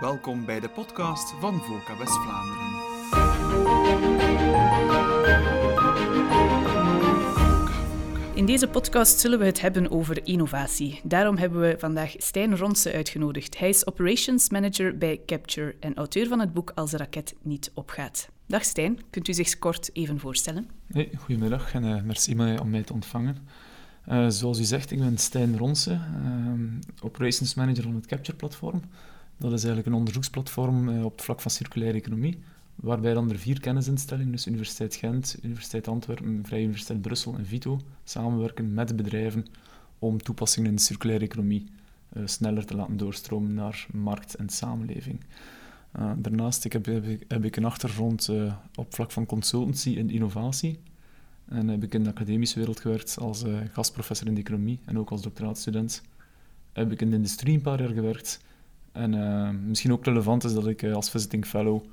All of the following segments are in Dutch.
Welkom bij de podcast van VOCA West-Vlaanderen. In deze podcast zullen we het hebben over innovatie. Daarom hebben we vandaag Stijn Ronse uitgenodigd. Hij is Operations Manager bij Capture en auteur van het boek Als de raket niet opgaat. Dag Stijn, kunt u zich kort even voorstellen? Hey, goedemiddag en uh, merci om mij te ontvangen. Uh, zoals u zegt, ik ben Stijn Ronse, uh, Operations Manager van het Capture-platform. Dat is eigenlijk een onderzoeksplatform uh, op het vlak van circulaire economie, waarbij dan er vier kennisinstellingen, dus Universiteit Gent, Universiteit Antwerpen, Vrije Universiteit Brussel en Vito, samenwerken met bedrijven om toepassingen in de circulaire economie sneller te laten doorstromen naar markt en samenleving. Uh, daarnaast heb, ik, een achtergrond op vlak van consultancy en innovatie. En heb ik in de academische wereld gewerkt als gastprofessor in de economie en ook als doctoraatstudent. Heb ik in de industrie een paar jaar gewerkt. En misschien ook relevant is dat ik als visiting fellow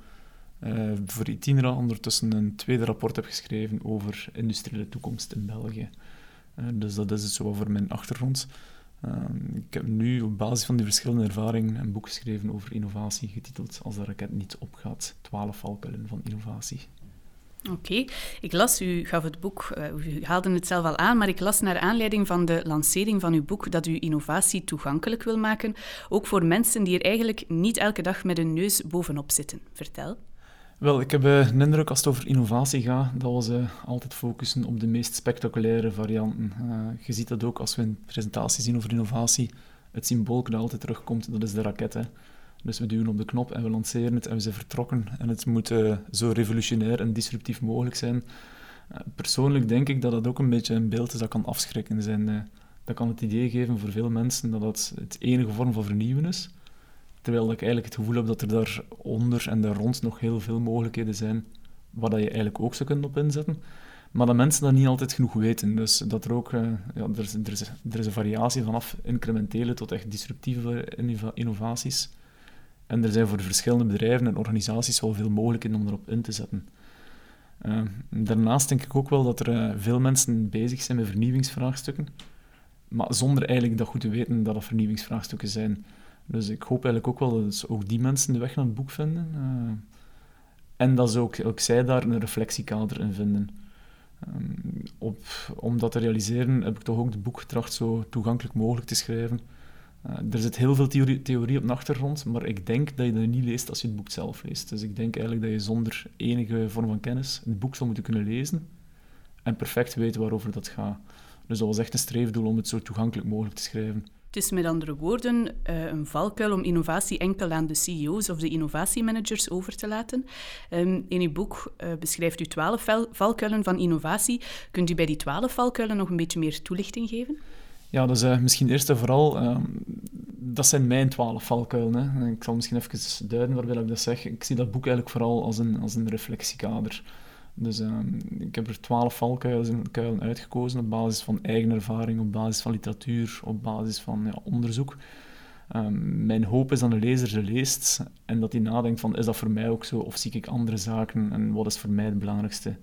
voor Itinera ondertussen een tweede rapport heb geschreven over industriële toekomst in België. dus dat is het zo over mijn achtergrond. Uh, ik heb nu op basis van die verschillende ervaringen een boek geschreven over innovatie, getiteld Als de raket niet opgaat, 12 valkuilen van innovatie. Oké, ik las, u gaf het boek, uh, u haalde het zelf al aan, maar ik las naar aanleiding van de lancering van uw boek dat u innovatie toegankelijk wil maken, ook voor mensen die er eigenlijk niet elke dag met een neus bovenop zitten. Vertel. Wel, ik heb uh, een indruk als het over innovatie gaat, dat we uh, altijd focussen op de meest spectaculaire varianten. Uh, je ziet dat ook als we een presentatie zien over innovatie. Het symbool dat altijd terugkomt, dat is de raket. Hè. Dus we duwen op de knop en we lanceren het en we zijn vertrokken. En het moet zo revolutionair en disruptief mogelijk zijn. persoonlijk denk ik dat dat ook een beetje een beeld is dat kan afschrikken zijn. dat kan het idee geven voor veel mensen dat dat het enige vorm van vernieuwen is. Terwijl ik eigenlijk het gevoel heb dat er daaronder en daar rond nog heel veel mogelijkheden zijn waar dat je eigenlijk ook zou kunnen op inzetten. Maar dat mensen dat niet altijd genoeg weten. Dus dat er ook, uh, ja, er, is, er, is, er is een variatie vanaf incrementele tot echt disruptieve innovaties. En er zijn voor de verschillende bedrijven en organisaties wel veel mogelijkheden om erop in te zetten. Uh, daarnaast denk ik ook wel dat er uh, veel mensen bezig zijn met vernieuwingsvraagstukken, maar zonder eigenlijk dat goed te weten dat dat vernieuwingsvraagstukken zijn. Dus ik hoop eigenlijk ook wel dat ook die mensen de weg naar het boek vinden. Uh, en dat ze ook, ook zij daar een reflectiekader in vinden. Um, op, om dat te realiseren heb ik toch ook het boek getracht zo toegankelijk mogelijk te schrijven. Uh, er zit heel veel theorie, theorie, op de achtergrond, maar ik denk dat je dat niet leest als je het boek zelf leest. Dus ik denk eigenlijk dat je zonder enige vorm van kennis het boek zou moeten kunnen lezen en perfect weten waarover dat gaat. Dus dat was echt een streefdoel om het zo toegankelijk mogelijk te schrijven. Het is met andere woorden uh, een valkuil om innovatie enkel aan de CEO's of de innovatiemanagers over te laten. Um, in uw boek uh, beschrijft u twaalf valkuilen van innovatie. Kunt u bij die twaalf valkuilen nog een beetje meer toelichting geven? Ja, dus uh, misschien eerst en vooral, uh, dat zijn mijn twaalf valkuilen. Hè. Ik zal misschien even duiden waarbij ik dat zeg. Ik zie dat boek eigenlijk vooral als een, als een reflectiekader. Dus uh, ik heb er twaalf valkuilen uitgekozen op basis van eigen ervaring, op basis van literatuur, op basis van ja, onderzoek. Um, mijn hoop is dat de lezer ze leest en dat hij nadenkt van is dat voor mij ook zo of zie ik andere zaken en wat is voor mij het belangrijkste.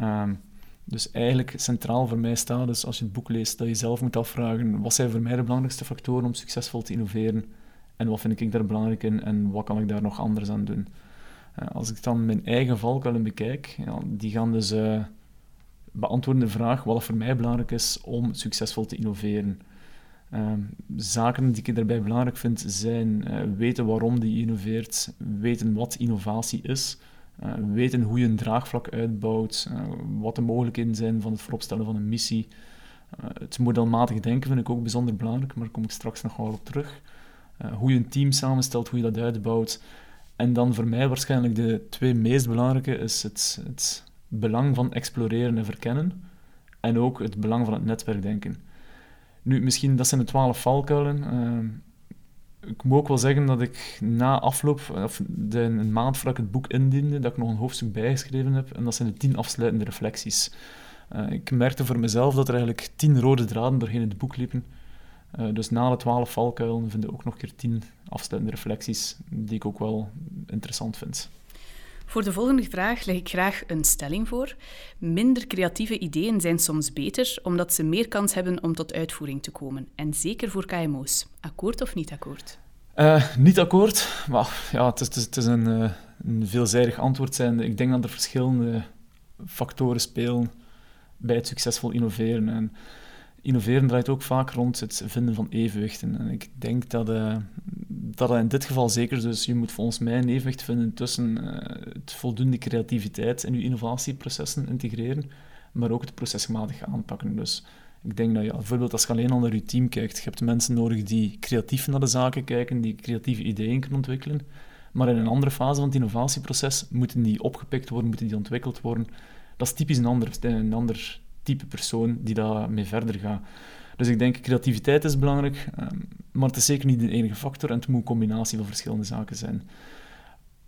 Um, dus eigenlijk centraal voor mij staat dus als je het boek leest dat je zelf moet afvragen wat zijn voor mij de belangrijkste factoren om succesvol te innoveren en wat vind ik daar belangrijk in en wat kan ik daar nog anders aan doen. Als ik dan mijn eigen valkuilen bekijk, ja, die gaan dus uh, beantwoorden de vraag wat voor mij belangrijk is om succesvol te innoveren. Uh, zaken die ik daarbij belangrijk vind zijn weten waarom die innoveert, weten wat innovatie is, weten hoe je een draagvlak uitbouwt, wat de mogelijkheden zijn van het vooropstellen van een missie. het modelmatig denken vind ik ook bijzonder belangrijk, maar daar kom ik straks nog wel op terug. hoe je een team samenstelt, hoe je dat uitbouwt. En dan voor mij waarschijnlijk de twee meest belangrijke is het, het belang van exploreren en verkennen en ook het belang van het netwerkdenken. Nu, misschien, dat zijn de twaalf valkuilen. Ik moet ook wel zeggen dat ik na afloop, of de, een maand voordat ik het boek indiende, dat ik nog een hoofdstuk bijgeschreven heb. En dat zijn de tien afsluitende reflecties. Uh, ik merkte voor mezelf dat er eigenlijk tien rode draden doorheen het boek liepen. Uh, dus na de twaalf valkuilen vinden ook nog een keer tien afsluitende reflecties die ik ook wel interessant vind. Voor de volgende vraag leg ik graag een stelling voor. Minder creatieve ideeën zijn soms beter, omdat ze meer kans hebben om tot uitvoering te komen. En zeker voor KMO's. Akkoord of niet akkoord? Uh, niet akkoord, maar ja, het is, een, uh, een, veelzijdig antwoord zijn. Ik denk dat er verschillende factoren spelen bij het succesvol innoveren. En innoveren draait ook vaak rond het vinden van evenwichten. En ik denk dat, uh, dat in dit geval zeker is. Dus je moet volgens mij een evenwicht vinden tussen het voldoende creativiteit in je innovatieprocessen integreren, maar ook het procesmatig aanpakken. Dus ik denk dat je bijvoorbeeld als je alleen al naar je team kijkt, je hebt mensen nodig die creatief naar de zaken kijken, die creatieve ideeën kunnen ontwikkelen. Maar in een andere fase van het innovatieproces moeten die opgepikt worden, moeten die ontwikkeld worden. Dat is typisch een ander, een ander type persoon die daarmee verder gaat. Dus ik denk, creativiteit is belangrijk, ehm, maar het is zeker niet de enige factor en het moet een combinatie van verschillende zaken zijn.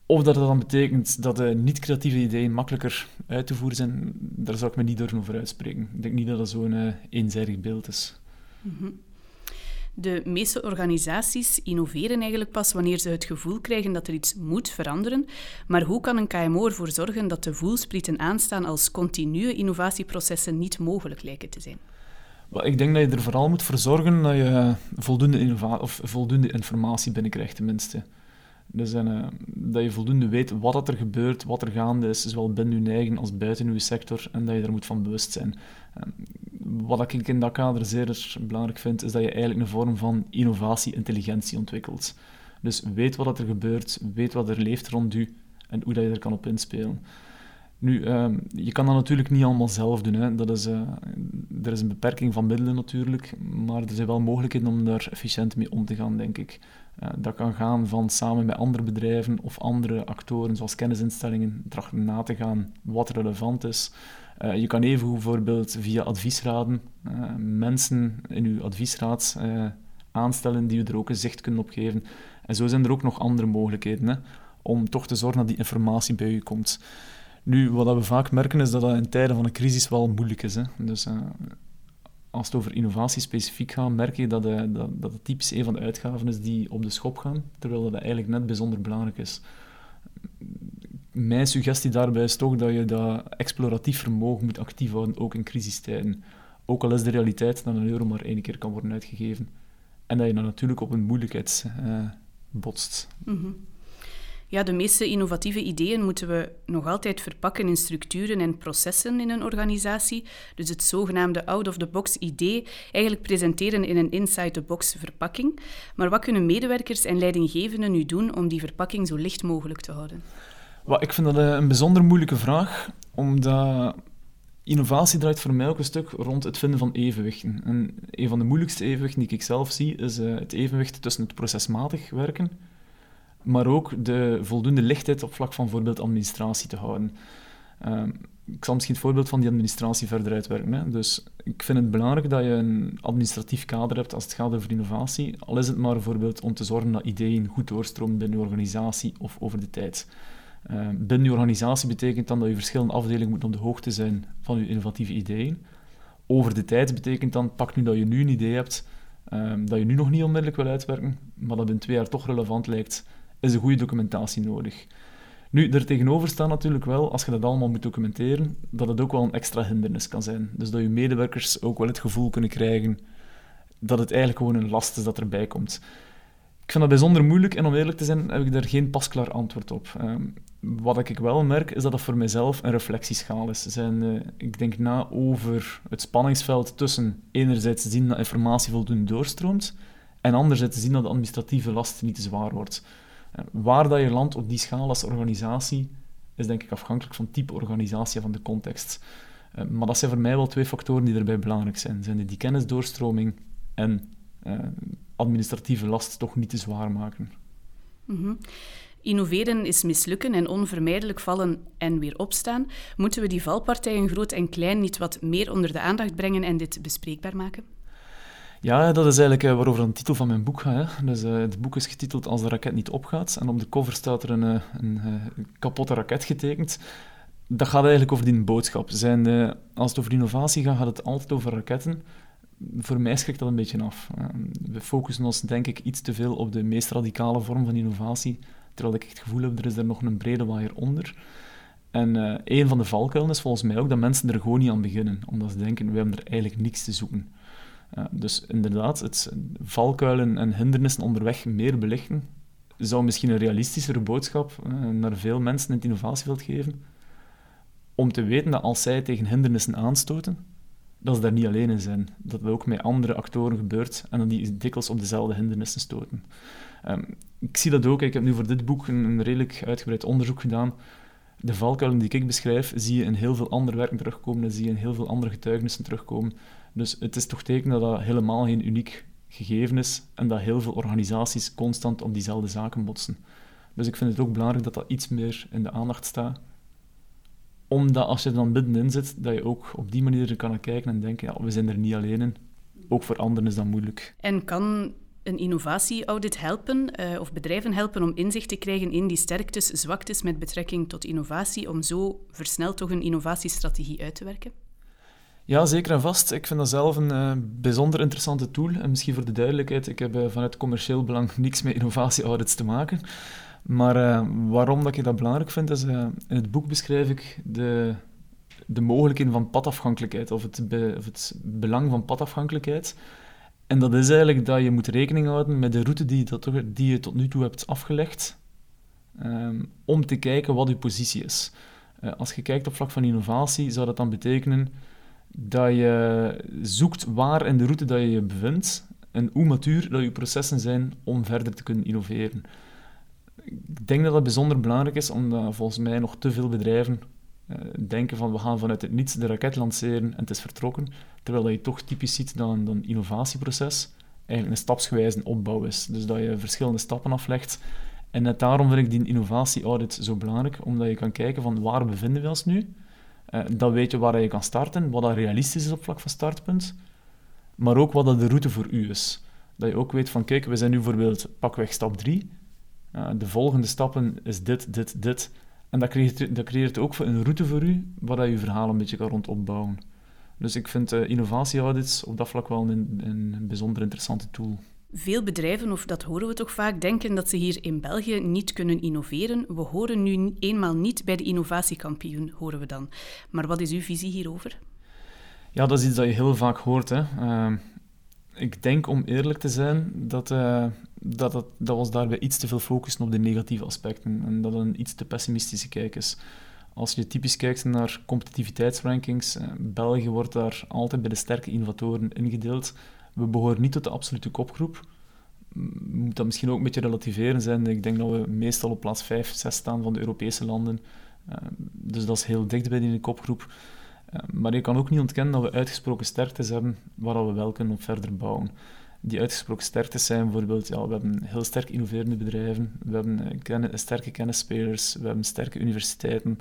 Of dat het dan betekent dat de niet-creatieve ideeën makkelijker uit te voeren zijn, daar zou ik me niet durven over uitspreken. Ik denk niet dat dat zo'n uh, eenzijdig beeld is. Mhm. De meeste organisaties innoveren eigenlijk pas wanneer ze het gevoel krijgen dat er iets moet veranderen. Maar hoe kan een KMO ervoor zorgen dat de voelsprieten aanstaan als continue innovatieprocessen niet mogelijk lijken te zijn? Ik denk dat je er vooral moet voor zorgen dat je voldoende, of voldoende informatie binnenkrijgt, tenminste. Dus uh, dat je voldoende weet wat er gebeurt, wat er gaande is, zowel binnen je eigen als buiten je sector, en dat je er moet van bewust zijn. Uh, wat ik in dat kader zeer belangrijk vind, is dat je eigenlijk een vorm van innovatie-intelligentie ontwikkelt. Dus weet wat er gebeurt, weet wat er leeft rond u en hoe dat je er kan op inspelen. Nu, uh, je kan dat natuurlijk niet allemaal zelf doen. Hè. Dat is, uh, er is een beperking van middelen natuurlijk, maar er zijn wel mogelijkheden om daar efficiënt mee om te gaan, denk ik. Uh, dat kan gaan van samen met andere bedrijven of andere actoren, zoals kennisinstellingen, trachten na te gaan wat relevant is. Uh, je kan even bijvoorbeeld via adviesraden mensen in uw adviesraad aanstellen die u er ook een zicht kunnen op geven. En zo zijn er ook nog andere mogelijkheden om toch te zorgen dat die informatie bij u komt. Nu, wat we vaak merken is dat dat in tijden van een crisis wel moeilijk is. Hè. Dus uh, als het over innovatie specifiek gaat, merk je dat, uh, dat, dat het typisch een van de uitgaven is die op de schop gaan, terwijl dat eigenlijk net bijzonder belangrijk is. Mijn suggestie daarbij is toch dat je dat exploratief vermogen moet actief houden, ook in crisistijden. Ook al is de realiteit dat een euro maar één keer kan worden uitgegeven. En dat je dan natuurlijk op een moeilijkheid uh, botst. Mm ja, de meeste innovatieve ideeën moeten we nog altijd verpakken in structuren en processen in een organisatie. Dus het zogenaamde out-of-the-box idee eigenlijk presenteren in een inside-the-box verpakking. Maar wat kunnen medewerkers en leidinggevenden nu doen om die verpakking zo licht mogelijk te houden? Ik vind dat eh, een bijzonder moeilijke vraag, omdat innovatie draait voor mij ook een stuk rond het vinden van evenwichten. En een van de moeilijkste evenwichten die ik zelf zie, is uh, het evenwicht tussen het procesmatig werken maar ook de voldoende lichtheid op vlak van bijvoorbeeld administratie te houden. Ehm, ik zal misschien het voorbeeld van die administratie verder uitwerken. Hè. Dus ik vind het belangrijk dat je een administratief kader hebt als het gaat over innovatie, al is het maar bijvoorbeeld om te zorgen dat ideeën goed doorstromen binnen je organisatie of over de tijd. Uh, binnen je organisatie betekent dan dat je verschillende afdelingen moeten op de hoogte zijn van je innovatieve ideeën. Over de tijd betekent dan, pak nu dat je nu een idee hebt, ehm, dat je nu nog niet onmiddellijk wil uitwerken, maar dat in twee jaar toch relevant lijkt, is een goede documentatie nodig. Nu, er tegenover staat natuurlijk wel, als je dat allemaal moet documenteren, dat het ook wel een extra hindernis kan zijn. Dus dat je medewerkers ook wel het gevoel kunnen krijgen dat het eigenlijk gewoon een last is dat erbij komt. Ik vind dat bijzonder moeilijk en om eerlijk te zijn heb ik daar geen pasklaar antwoord op. Um, wat ik wel merk is dat dat voor mijzelf een reflectieschaal is. Zijn, uh, ik denk na over het spanningsveld tussen enerzijds zien dat informatie voldoende doorstroomt en anderzijds zien dat de administratieve last niet te zwaar wordt. Waar dat je landt op die schaal als organisatie, is denk ik afhankelijk van type organisatie van de context. Eh, maar dat zijn voor mij wel twee factoren die erbij belangrijk zijn. Zijn die kennisdoorstroming en uh, administratieve last toch niet te zwaar maken. Mm Innoveren is mislukken en onvermijdelijk vallen en weer opstaan. Moeten we die valpartijen groot en klein niet wat meer onder de aandacht brengen en dit bespreekbaar maken? Ja, dat is eigenlijk uh, waarover de titel van mijn boek gaat. Hè. Dus, uh, het boek is getiteld Als de raket niet opgaat. En op de cover staat er een, uh, een kapotte raket getekend. Dat gaat eigenlijk over die boodschap. Zijn, als het over innovatie gaat, gaat het altijd over raketten. Voor mij schrikt dat een beetje af. we focussen ons, denk ik, iets te veel op de meest radicale vorm van innovatie. Terwijl ik het gevoel heb, er is er nog een brede waaier onder. En een van de valkuilen is volgens mij ook dat mensen er gewoon niet aan beginnen. Omdat ze denken, we hebben er eigenlijk niks te zoeken. Dus inderdaad, het valkuilen en hindernissen onderweg meer belichten zou misschien een realistischere boodschap naar veel mensen in het innovatieveld geven. Om te weten dat als zij tegen hindernissen aanstoten, dat ze daar niet alleen in zijn. Dat het ook met andere actoren gebeurt en dat die dikwijls op dezelfde hindernissen stoten. Ehm, ik zie dat ook. Ik heb nu voor dit boek een, een, redelijk uitgebreid onderzoek gedaan. De valkuilen die ik beschrijf, zie je in heel veel andere werken terugkomen en zie je in heel veel andere getuigenissen terugkomen. Dus het is toch teken dat dat helemaal geen uniek gegeven is en dat heel veel organisaties constant op diezelfde zaken botsen. Dus ik vind het ook belangrijk dat dat iets meer in de aandacht staat omdat als je er dan middenin zit, dat je ook op die manier kan kijken en denken, ja, we zijn er niet alleen in. Ook voor anderen is dat moeilijk. En kan een innovatieaudit helpen, uh, of bedrijven helpen om inzicht te krijgen in die sterktes, zwaktes met betrekking tot innovatie, om zo versneld toch een innovatiestrategie uit te werken? Ja, zeker en vast. Ik vind dat zelf een uh, bijzonder interessante tool. En misschien voor de duidelijkheid, ik heb uh, vanuit commercieel belang niks met innovatieaudits te maken. Maar waarom dat ik dat belangrijk vind, is in het boek beschrijf ik de, de mogelijkheden van padafhankelijkheid, of het, of het belang van padafhankelijkheid. En dat is eigenlijk dat je moet rekening houden met de route die, dat, die je tot nu toe hebt afgelegd, um, om te kijken wat je positie is. Uh, als je kijkt op vlak van innovatie, zou dat dan betekenen dat je zoekt waar in de route dat je je bevindt en hoe matuur dat je processen zijn om verder te kunnen innoveren ik denk dat dat bijzonder belangrijk is, omdat volgens mij nog te veel bedrijven denken van we gaan vanuit het niets de raket lanceren en het is vertrokken, terwijl je toch typisch ziet dat een, innovatieproces eigenlijk een stapsgewijze opbouw is. Dus dat je verschillende stappen aflegt. En net daarom vind ik die innovatieaudit zo belangrijk, omdat je kan kijken van waar bevinden we ons nu, uh, dan weet je waar je kan starten, wat dat realistisch is op vlak van startpunt, maar ook wat dat de route voor u is. Dat je ook weet van, kijk, we zijn nu bijvoorbeeld pakweg stap 3, uh, de volgende stappen is dit, dit, dit. En dat creëert, dat creëert ook een route voor u, waar dat je verhaal een beetje kan rond opbouwen. Dus ik vind uh, innovatieaudits op dat vlak wel een, een bijzonder interessante tool. Veel bedrijven, of dat horen we toch vaak, denken dat ze hier in België niet kunnen innoveren. We horen nu eenmaal niet bij de innovatiekampioen, horen we dan. Maar wat is uw visie hierover? Ja, dat is iets dat je heel vaak hoort. Hè. Uh, ik denk, om eerlijk te zijn, dat, uh, dat, dat, dat was daarbij iets te veel focussen op de negatieve aspecten en dat een iets te pessimistische kijk is. Als je typisch kijkt naar competitiviteitsrankings, uh, België wordt daar altijd bij de sterke innovatoren ingedeeld. We behoren niet tot de absolute kopgroep. Moet dat misschien ook een beetje relativeren zijn. Ik denk dat we meestal op plaats 5, 6 staan van de Europese landen. Uh, dus dat is heel dicht bij die kopgroep. Maar je kan ook niet ontkennen dat we uitgesproken sterktes hebben waar we wel kunnen op verder bouwen. Die uitgesproken sterktes zijn bijvoorbeeld, ja, we hebben heel sterk innoverende bedrijven, we hebben ken sterke kennisspelers, we hebben sterke universiteiten,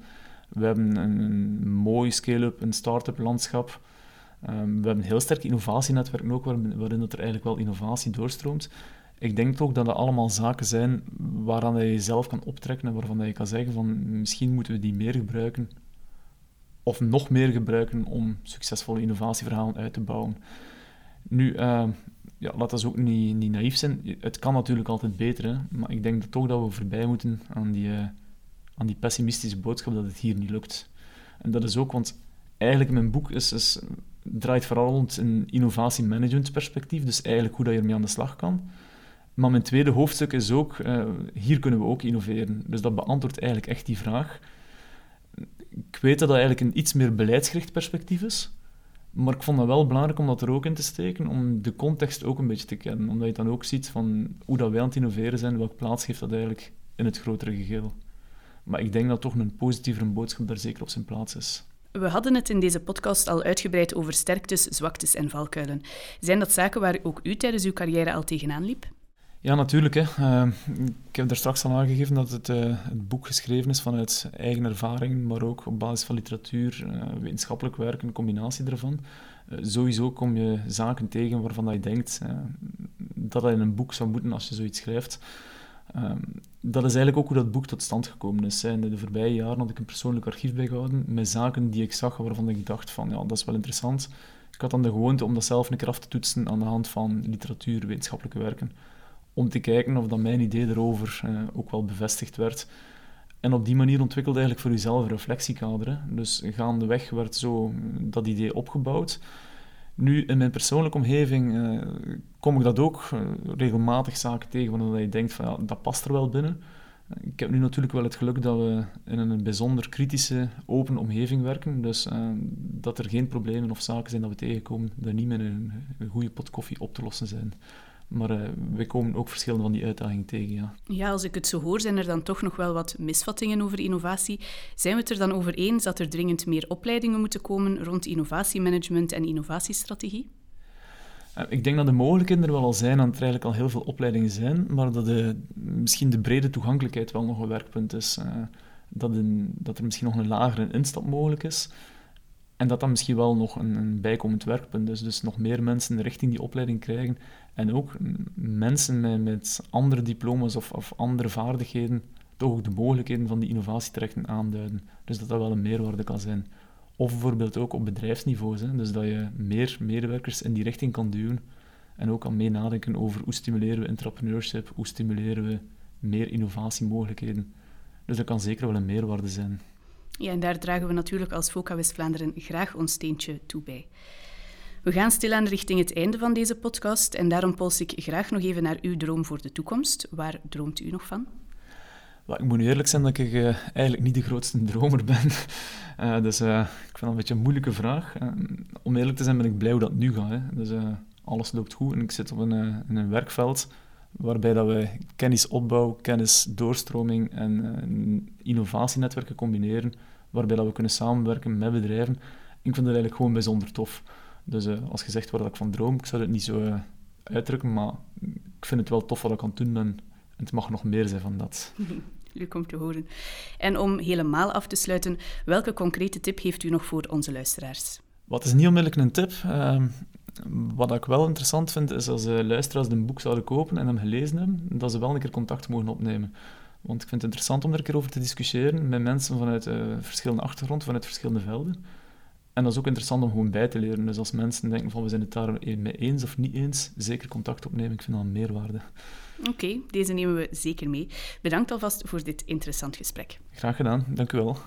we hebben een, mooi scale-up, een start-up landschap. Um, we hebben een heel sterk innovatienetwerk ook, waarin, dat er eigenlijk wel innovatie doorstroomt. Ik denk toch dat dat allemaal zaken zijn waaraan je jezelf kan optrekken en waarvan je kan zeggen van misschien moeten we die meer gebruiken of nog meer gebruiken om succesvolle innovatieverhalen uit te bouwen. Nu, uh, ja, laat dat ook niet, niet naïef zijn. Het kan natuurlijk altijd beter, maar ik denk dat toch dat we voorbij moeten aan die, uh, aan die pessimistische boodschap dat het hier niet lukt. En dat is ook, want eigenlijk mijn boek is, is, draait vooral rond een innovatiemanagement perspectief, dus eigenlijk hoe dat je ermee aan de slag kan. Maar mijn tweede hoofdstuk is ook, uh, hier kunnen we ook innoveren. Dus dat beantwoordt eigenlijk echt die vraag ik weet dat dat eigenlijk een iets meer beleidsgericht perspectief is. Maar ik vond het wel belangrijk om dat er ook in te steken, om de context ook een beetje te kennen. Omdat je dan ook ziet van hoe dat wij aan het innoveren zijn, welke plaats geeft dat eigenlijk in het grotere geheel. Maar ik denk dat toch een positievere boodschap daar zeker op zijn plaats is. We hadden het in deze podcast al uitgebreid over sterktes, zwaktes en valkuilen. Zijn dat zaken waar ook u tijdens uw carrière al tegenaan liep? Ja, natuurlijk. Hè. Uh, ik heb daar straks al aangegeven dat het, uh, het, boek geschreven is vanuit eigen ervaring, maar ook op basis van literatuur, uh, wetenschappelijk werk, een combinatie daarvan. sowieso kom je zaken tegen waarvan je denkt dat dat in een boek zou moeten als je zoiets schrijft. Ehm, dat is eigenlijk ook hoe dat boek tot stand gekomen is. In de voorbije jaren had ik een persoonlijk archief bijgehouden met zaken die ik zag waarvan ik dacht van ja, dat is wel interessant. Ik had dan de gewoonte om dat zelf een keer af te toetsen aan de hand van literatuur, wetenschappelijke werken om te kijken of dat mijn idee erover uh, ook wel bevestigd werd. En op die manier ontwikkelde eigenlijk voor jezelf een. Hè. Dus gaandeweg werd zo dat idee opgebouwd. Nu, in mijn persoonlijke omgeving uh, kom ik dat ook regelmatig zaken tegen waarvan je denkt van ja, dat past er wel binnen. Ik heb nu natuurlijk wel het geluk dat we in een bijzonder kritische, open omgeving werken. Dus dat er geen problemen of zaken zijn dat we tegenkomen, dat niet met een, een goede pot koffie op te lossen zijn. Maar uh, wij komen ook verschillende van die uitdagingen tegen, ja. Ja, als ik het zo hoor, zijn er dan toch nog wel wat misvattingen over innovatie. Zijn we het er dan over eens dat er dringend meer opleidingen moeten komen rond innovatiemanagement en innovatiestrategie? Uh, ik denk dat de mogelijkheden er wel al zijn, en er eigenlijk al heel veel opleidingen zijn, maar dat de, misschien de brede toegankelijkheid wel nog een werkpunt is. Uh, dat, een, dat er misschien nog een lagere instap mogelijk is. En dat dat misschien wel nog een, een bijkomend werkpunt is. Dus nog meer mensen richting die opleiding krijgen. En ook mensen met, andere diploma's of, of andere vaardigheden toch ook de mogelijkheden van die innovatietrajecten aanduiden. Dus dat dat wel een meerwaarde kan zijn. Of bijvoorbeeld ook op bedrijfsniveau. Hè? Dus dat je meer medewerkers in die richting kan duwen. En ook kan mee nadenken over hoe stimuleren we entrepreneurship, hoe stimuleren we meer innovatiemogelijkheden. Dus dat kan zeker wel een meerwaarde zijn. Ja, en daar dragen we natuurlijk als VOCA West-Vlaanderen graag ons steentje toe bij. We gaan stilaan richting het einde van deze podcast en daarom pols ik graag nog even naar uw droom voor de toekomst. Waar droomt u nog van? Ik moet nu eerlijk zijn dat ik uh, eigenlijk niet de grootste dromer ben. Uh, dus uh, ik vind het een beetje een moeilijke vraag. om eerlijk te zijn ben ik blij hoe dat nu gaat. Hè. Dus alles loopt goed en ik zit op een, een werkveld waarbij dat we kennisopbouw, kennisdoorstroming en innovatienetwerken combineren, waarbij dat we kunnen samenwerken met bedrijven. Ik vind dat eigenlijk gewoon bijzonder tof. Dus uh, als gezegd wordt dat ik van droom, ik zou het niet zo uh, uitdrukken, maar ik vind het wel tof wat ik aan het doen ben. En het mag nog meer zijn van dat. Leuk om te horen. En om helemaal af te sluiten, welke concrete tip heeft u nog voor onze luisteraars? Wat is niet onmiddellijk een tip? Uh, wat ik wel interessant vind, is als uh, luisteraars een boek zouden kopen en hem gelezen hebben, dat ze wel een keer contact mogen opnemen. Want ik vind het interessant om er een keer over te discussiëren met mensen vanuit verschillende achtergronden, vanuit verschillende velden. En dat is ook interessant om gewoon bij te leren. Dus als mensen denken van we zijn het daar mee eens of niet eens, zeker contact opnemen. Ik vind dat een meerwaarde. Oké, deze nemen we zeker mee. Bedankt alvast voor dit interessant gesprek. Graag gedaan, dank u wel.